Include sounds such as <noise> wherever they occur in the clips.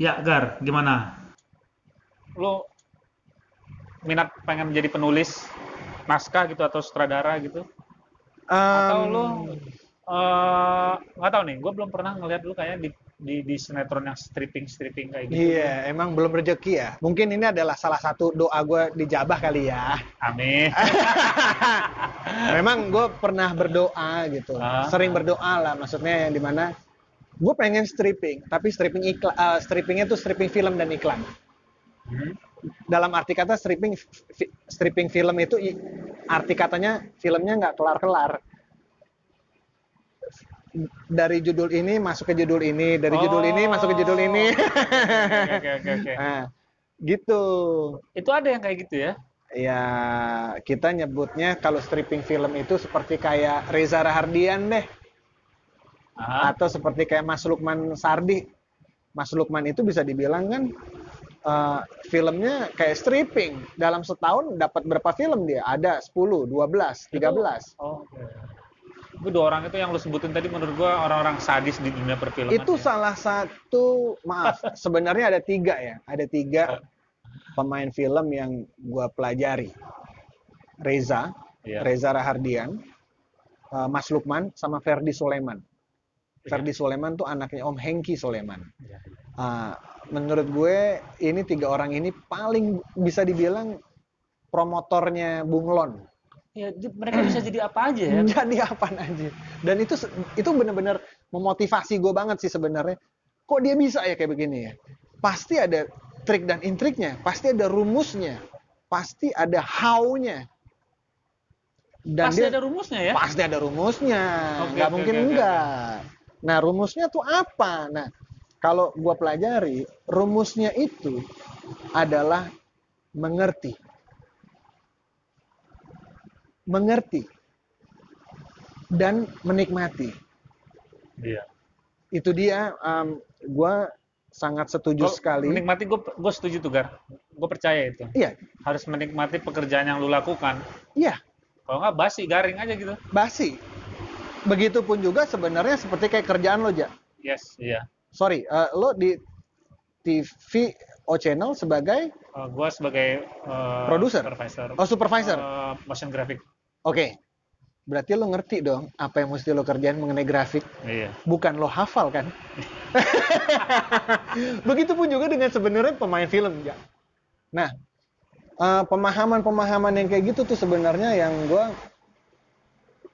Ya, Gar, gimana? Lu minat pengen jadi penulis naskah gitu atau sutradara gitu? Atau Em, lu eh, nggak tahu nih, gue belum pernah ngeliat lu kayak di di, di sinetron yang stripping stripping kayak gitu. Iya, emang belum rezeki ya. Mungkin ini adalah salah satu doa gue dijabah kali ya. Amin. <laughs> Memang gue pernah berdoa gitu, Ah. sering berdoa lah. Maksudnya yang di mana gue pengen stripping, tapi stripping iklan, strippingnya tuh stripping film dan iklan. Hmm. Dalam arti kata stripping stripping film itu arti katanya filmnya nggak kelar-kelar. Dari judul ini masuk ke judul ini, dari judul ini masuk ke judul ini. Oke oke. oke. <laughs> nah, gitu. Itu ada yang kayak gitu ya? Ya, kita nyebutnya kalau stripping film itu seperti kayak Reza Rahardian deh. Ah, Atau seperti kayak Mas Lukman Sardi. Mas Lukman itu bisa dibilang kan eh, filmnya kayak stripping. Dalam setahun dapat berapa film dia? Ada 10, 12, 13. Oh, oke. Itu dua orang itu yang lu sebutin tadi menurut gua orang-orang sadis di dunia perfilman. Itu ya. salah satu, maaf, <laughs> sebenarnya ada tiga ya. Ada tiga pemain film yang gua pelajari. Reza, Iya. Reza Rahardian, eh, Mas Lukman, sama Ferdi Soleman. Ferdi Soleman tuh anaknya Om Hengki Soleman. Iya, iya. Ah, menurut gue ini tiga orang ini paling bisa dibilang promotornya Bunglon. Ya, mereka bisa jadi apa aja ya? <clears throat> Jadi apa aja. Dan itu itu benar-benar memotivasi gue banget sih sebenarnya. Kok dia bisa ya kayak begini ya? Pasti ada trik dan intriknya, pasti ada rumusnya, pasti ada how-nya. Dan Pasti dia- ada rumusnya ya? Pasti ada rumusnya, Oke, nggak oke, mungkin oke, enggak. Nah, rumusnya tuh apa? Nah, kalau gua pelajari, rumusnya itu adalah mengerti. Mengerti dan menikmati. Iya. Itu dia um, gua sangat setuju Gua sekali. Menikmati gue gue setuju tuh Gar. Gue percaya itu. Iya, Harus menikmati pekerjaan yang lu lakukan. iya, Kalau nggak basi garing aja gitu. basi. Begitupun juga sebenarnya seperti kayak kerjaan lo, Ja. Yes, iya. Sorry, eh, lo di TV O Channel sebagai Uh, gue sebagai uh, Produser? supervisor, oh supervisor. uh, motion graphic. Oke. Berarti lo ngerti dong apa yang mesti lo kerjain mengenai grafik. Iya. Bukan lo hafal kan? <laughs> Begitupun juga dengan sebenarnya pemain film, ya. Nah, eh, pemahaman-pemahaman yang kayak gitu tuh sebenarnya yang gua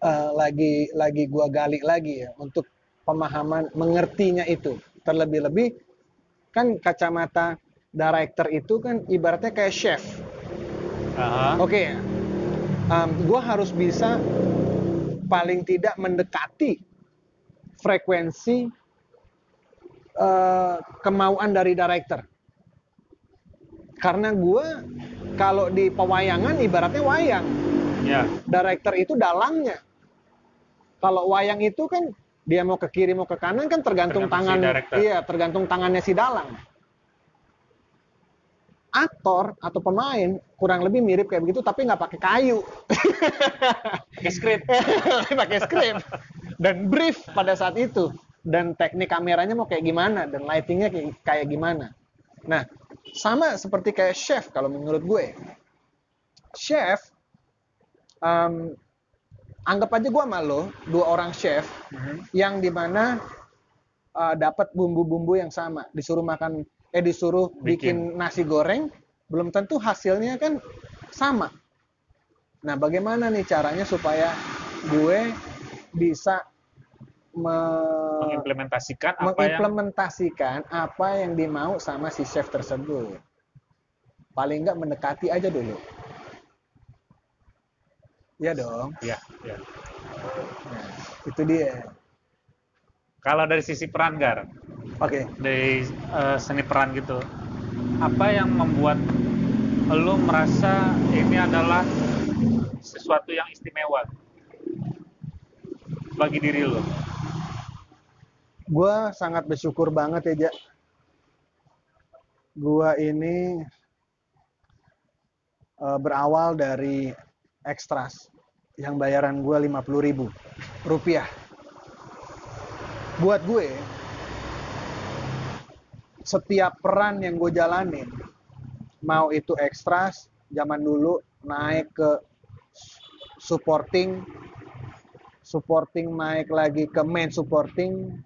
eh, lagi lagi gua gali lagi ya untuk pemahaman mengertinya itu. Terlebih-lebih kan kacamata director itu kan ibaratnya kayak chef. Aha. Oke, gue harus bisa paling tidak mendekati frekuensi eh, kemauan dari director. Karena gue kalau di pewayangan ibaratnya wayang, Ya. director itu dalangnya. Kalau wayang itu kan dia mau ke kiri mau ke kanan kan tergantung, Tergantung si tangan, director. iya tergantung tangannya si dalang. Aktor atau pemain kurang lebih mirip kayak begitu tapi nggak pakai kayu. Pakai script. <laughs> pakai skrip dan brief pada saat itu dan teknik kameranya mau kayak gimana dan lightingnya kayak, kayak gimana nah sama seperti kayak chef kalau menurut gue chef em, anggap aja gue sama lo dua orang chef Mhm. yang di mana uh, dapat bumbu-bumbu yang sama disuruh makan eh disuruh bikin. Bikin. nasi goreng belum tentu hasilnya kan sama nah bagaimana nih caranya supaya gue bisa me- Mengimplementasikan apa yang mengimplementasikan apa yang dimau sama si chef tersebut paling nggak mendekati aja dulu Iya dong ya, ya. nah, itu dia Kalau dari sisi peran Gar, oke dari eh, seni peran gitu, apa yang membuat lo merasa ini adalah sesuatu yang istimewa bagi diri lo? gue sangat bersyukur banget ya, Jak. Gue ini eh, berawal dari ekstras yang bayaran gue 50.000 ribu rupiah. Buat gue, setiap peran yang gue jalanin mau itu ekstras zaman dulu naik ke supporting supporting naik lagi ke main supporting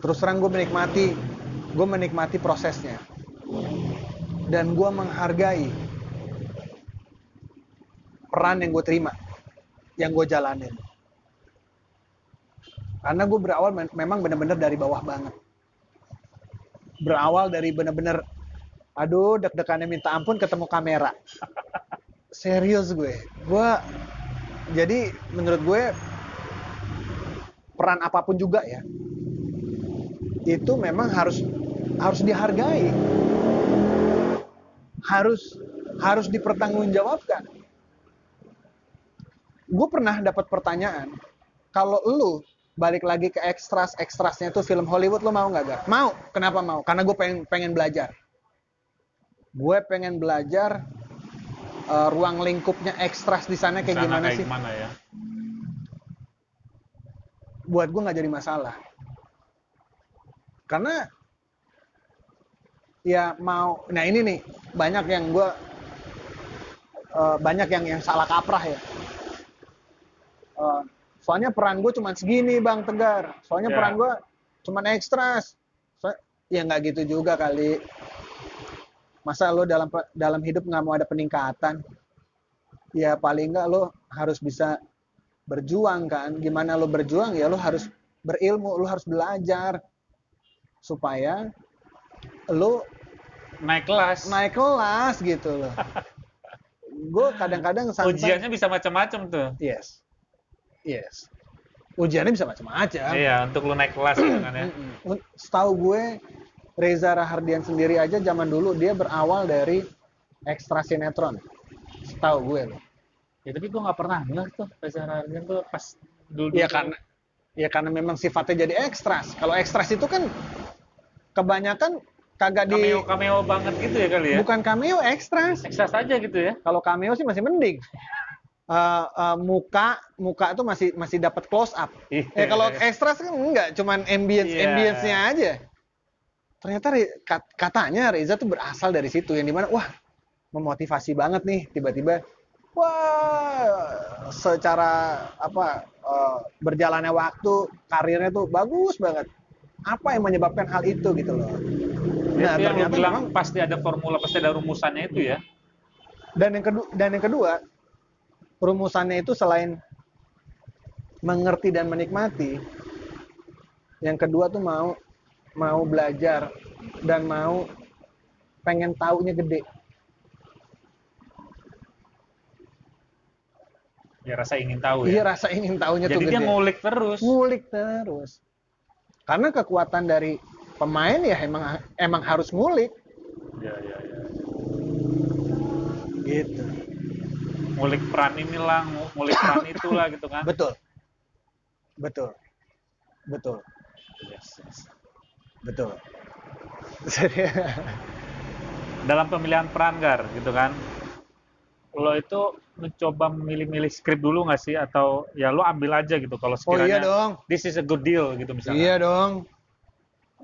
terus terang gue menikmati gue menikmati prosesnya dan gue menghargai peran yang gue terima yang gue jalanin. Karena gue berawal memang bener-bener dari bawah banget. Berawal dari bener-bener aduh deg-degannya minta ampun ketemu kamera. <laughs> Serius gue. Gue jadi menurut gue peran apa pun juga ya itu memang harus harus dihargai. Harus harus dipertanggungjawabkan gue pernah dapat pertanyaan kalau lu balik lagi ke ekstras ekstrasnya tuh film Hollywood lo mau nggak gak? Mau. Kenapa mau? Karena gue pengen pengen belajar. Gue pengen belajar uh, ruang lingkupnya ekstras di sana kayak gimana kayak sih? Gimana ya? Buat gue nggak jadi masalah. Karena ya mau. Nah ini nih banyak yang gue uh, banyak yang yang salah kaprah ya. Uh, soalnya peran gue cuma segini bang tegar. Soalnya yeah. peran gue cuma ekstras so, ya nggak gitu juga kali. Masa lo dalam dalam hidup nggak mau ada peningkatan? Ya paling nggak lo harus bisa berjuang kan. Gimana lo berjuang ya lo harus berilmu lo harus belajar. Supaya lo naik kelas. naik kelas gitu loh. <laughs> Gue kadang-kadang ujiannya bisa macam-macam tuh. Yes Yes. Ujiannya bisa macam-macam. Iya, untuk lu naik kelas gitu kan ya. Setahu gue Reza Rahardian sendiri aja zaman dulu dia berawal dari ekstra sinetron. Setahu gue loh. Ya tapi gue nggak pernah dengar tuh Reza Rahardian tuh pas dulu. Iya karena ya karena memang sifatnya jadi ekstras. Kalau ekstras itu kan kebanyakan kagak di cameo cameo banget gitu ya kali ya. Bukan cameo, ekstras. Ekstras aja gitu ya. Kalau cameo sih masih mending uh, uh, muka muka itu masih masih dapat close up. Yeah. Ya kalau ekstra kan enggak, cuman ambience yeah. ambience-nya aja. Ternyata katanya Reza tuh berasal dari situ yang di mana wah memotivasi banget nih tiba-tiba wah secara apa uh, berjalannya waktu karirnya tuh bagus banget. Apa yang menyebabkan hal itu gitu loh. Nah, yang bilang memang, pasti ada formula, pasti ada rumusannya itu ya. Dan yang kedua dan yang kedua rumusannya itu selain mengerti dan menikmati, yang kedua tuh mau mau belajar dan mau pengen taunya gede. Ya rasa ingin tahu ya. Iya rasa ingin tahunya Jadi tuh gede. Jadi dia ngulik terus. Ngulik terus. Karena kekuatan dari pemain ya emang emang harus ngulik. Ya ya ya. Gitu ngulik peran inilah ngulik peran <coughs> itulah gitu kan. Betul. Betul. Betul. Yes, yes. betul. <laughs> Dalam pemilihan peran gar gitu kan. Lo itu mencoba memilih-milih skrip dulu nggak sih? Atau ya lo ambil aja gitu kalau sekiranya oh, iya dong. this is a good deal gitu misalnya. Iya dong.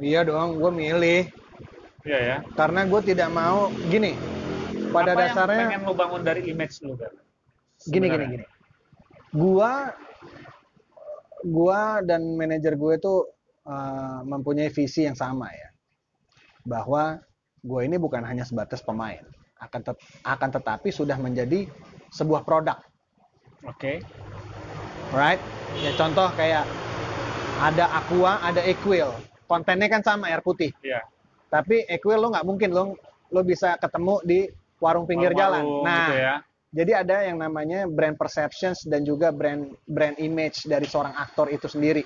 Iya dong gue milih. Iya ya. Karena gue tidak mau gini pada Apa dasarnya yang pengen lo bangun dari image lo kan gini gini gini. Gua gua dan manajer gue tuh uh, mempunyai visi yang sama ya. Bahwa gue ini bukan hanya sebatas pemain. Akan tet akan tetapi sudah menjadi sebuah produk. Oke. Okay. right? Ya contoh kayak ada aqua ada equil. Kontennya kan sama air putih. Yeah. tapi equil lo nggak mungkin lo lo bisa ketemu di warung pinggir warung jalan nah gitu ya jadi ada yang namanya brand perceptions dan juga brand brand image dari seorang aktor itu sendiri.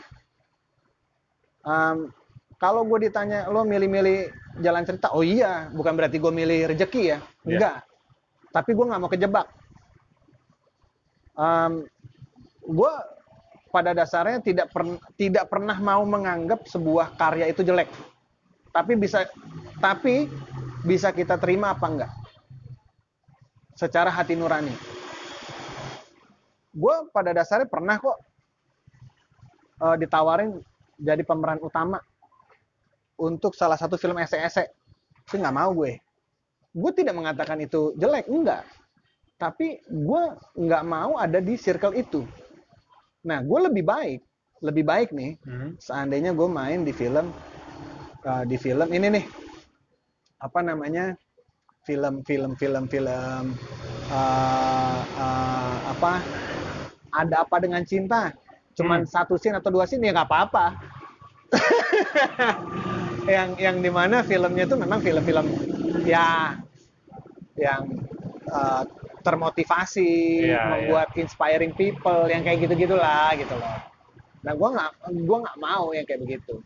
Um, kalau gue ditanya lo milih-milih jalan cerita, oh iya, bukan berarti gue milih rejeki ya, iya. enggak. Yeah. Tapi gue nggak mau kejebak. Um, gue pada dasarnya tidak per, tidak pernah mau menganggap sebuah karya itu jelek. Tapi bisa tapi bisa kita terima apa enggak? Secara hati nurani. Gue pada dasarnya pernah kok uh, ditawarin jadi pemeran utama untuk salah satu film ese-ese. Sih nggak mau gue. Gue tidak mengatakan itu jelek enggak. Tapi gue nggak mau ada di circle itu. Nah gue lebih baik lebih baik nih Hmm. seandainya gue main di film uh, di film ini nih. Apa namanya film film film film uh, uh, apa? Ada apa dengan cinta? Cuman Hmm. satu scene atau dua scene ya nggak apa-apa. <laughs> Yang yang di mana filmnya itu memang film-film ya yang uh, termotivasi Iya, membuat inspiring people yang kayak gitu gitulah gitu loh. Nah gue nggak gua nggak mau yang kayak begitu.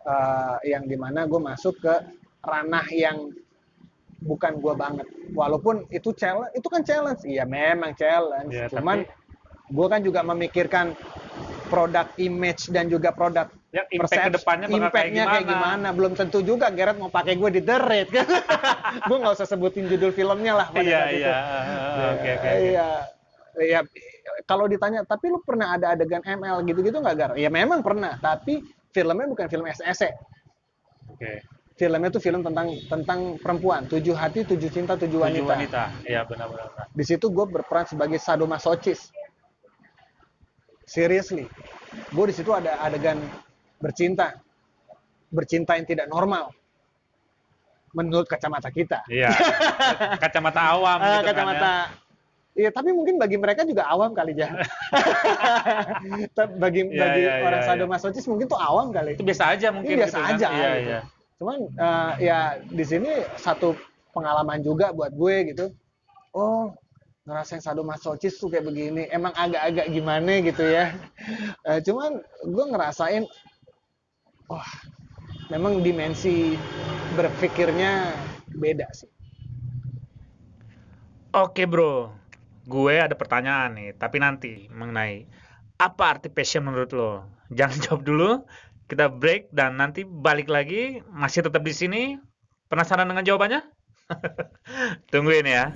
Eh, yang di mana gue masuk ke ranah yang bukan gue banget walaupun itu challenge itu kan challenge iya memang challenge Iya, cuman tapi- gue kan juga memikirkan produk image dan juga produk Ya, impact persepsi- ke depannya bakal kayak impact-nya kayak gimana. belum tentu juga Gerard mau pakai gue di The Raid kan <laughs> gue nggak usah sebutin judul filmnya lah pada Iya, iya. Oke, oke. Iya. Iya, kalau ditanya, tapi lu pernah ada adegan ML gitu-gitu nggak, Gar? Ya memang pernah, tapi filmnya bukan film SSE. Oke. Filmnya tuh film tentang tentang perempuan, tujuh hati, tujuh cinta, tujuh Tujuh wanita. wanita. Iya, benar-benar. benar. Di situ gue berperan sebagai sadomasochis. Seriously, gue di situ ada adegan bercinta, bercinta yang tidak normal, menurut kacamata kita. Iya. <laughs> Kacamata awam Ah, gitu kan kacamata. ya. Iya, tapi mungkin bagi mereka juga awam kali ya. <laughs> bagi Iya, bagi iya, orang iya, sadomasochis mungkin tuh awam kali. Itu biasa aja mungkin Ini biasa gitu kan. aja, Iya, gitu. iya. Cuman eh, ya di sini satu pengalaman juga buat gue gitu. Oh, ngerasain sadomasochis tuh kayak begini. Emang agak-agak gimana gitu ya. Eh, cuman gue ngerasain wah, memang dimensi berpikirnya beda sih. Oke, Bro. Gue ada pertanyaan nih, tapi nanti mengenai apa arti passion menurut lo. Jangan <laughs> jawab dulu. Kita break dan nanti balik lagi masih tetap di sini. Penasaran dengan jawabannya? <laughs> Tungguin ya.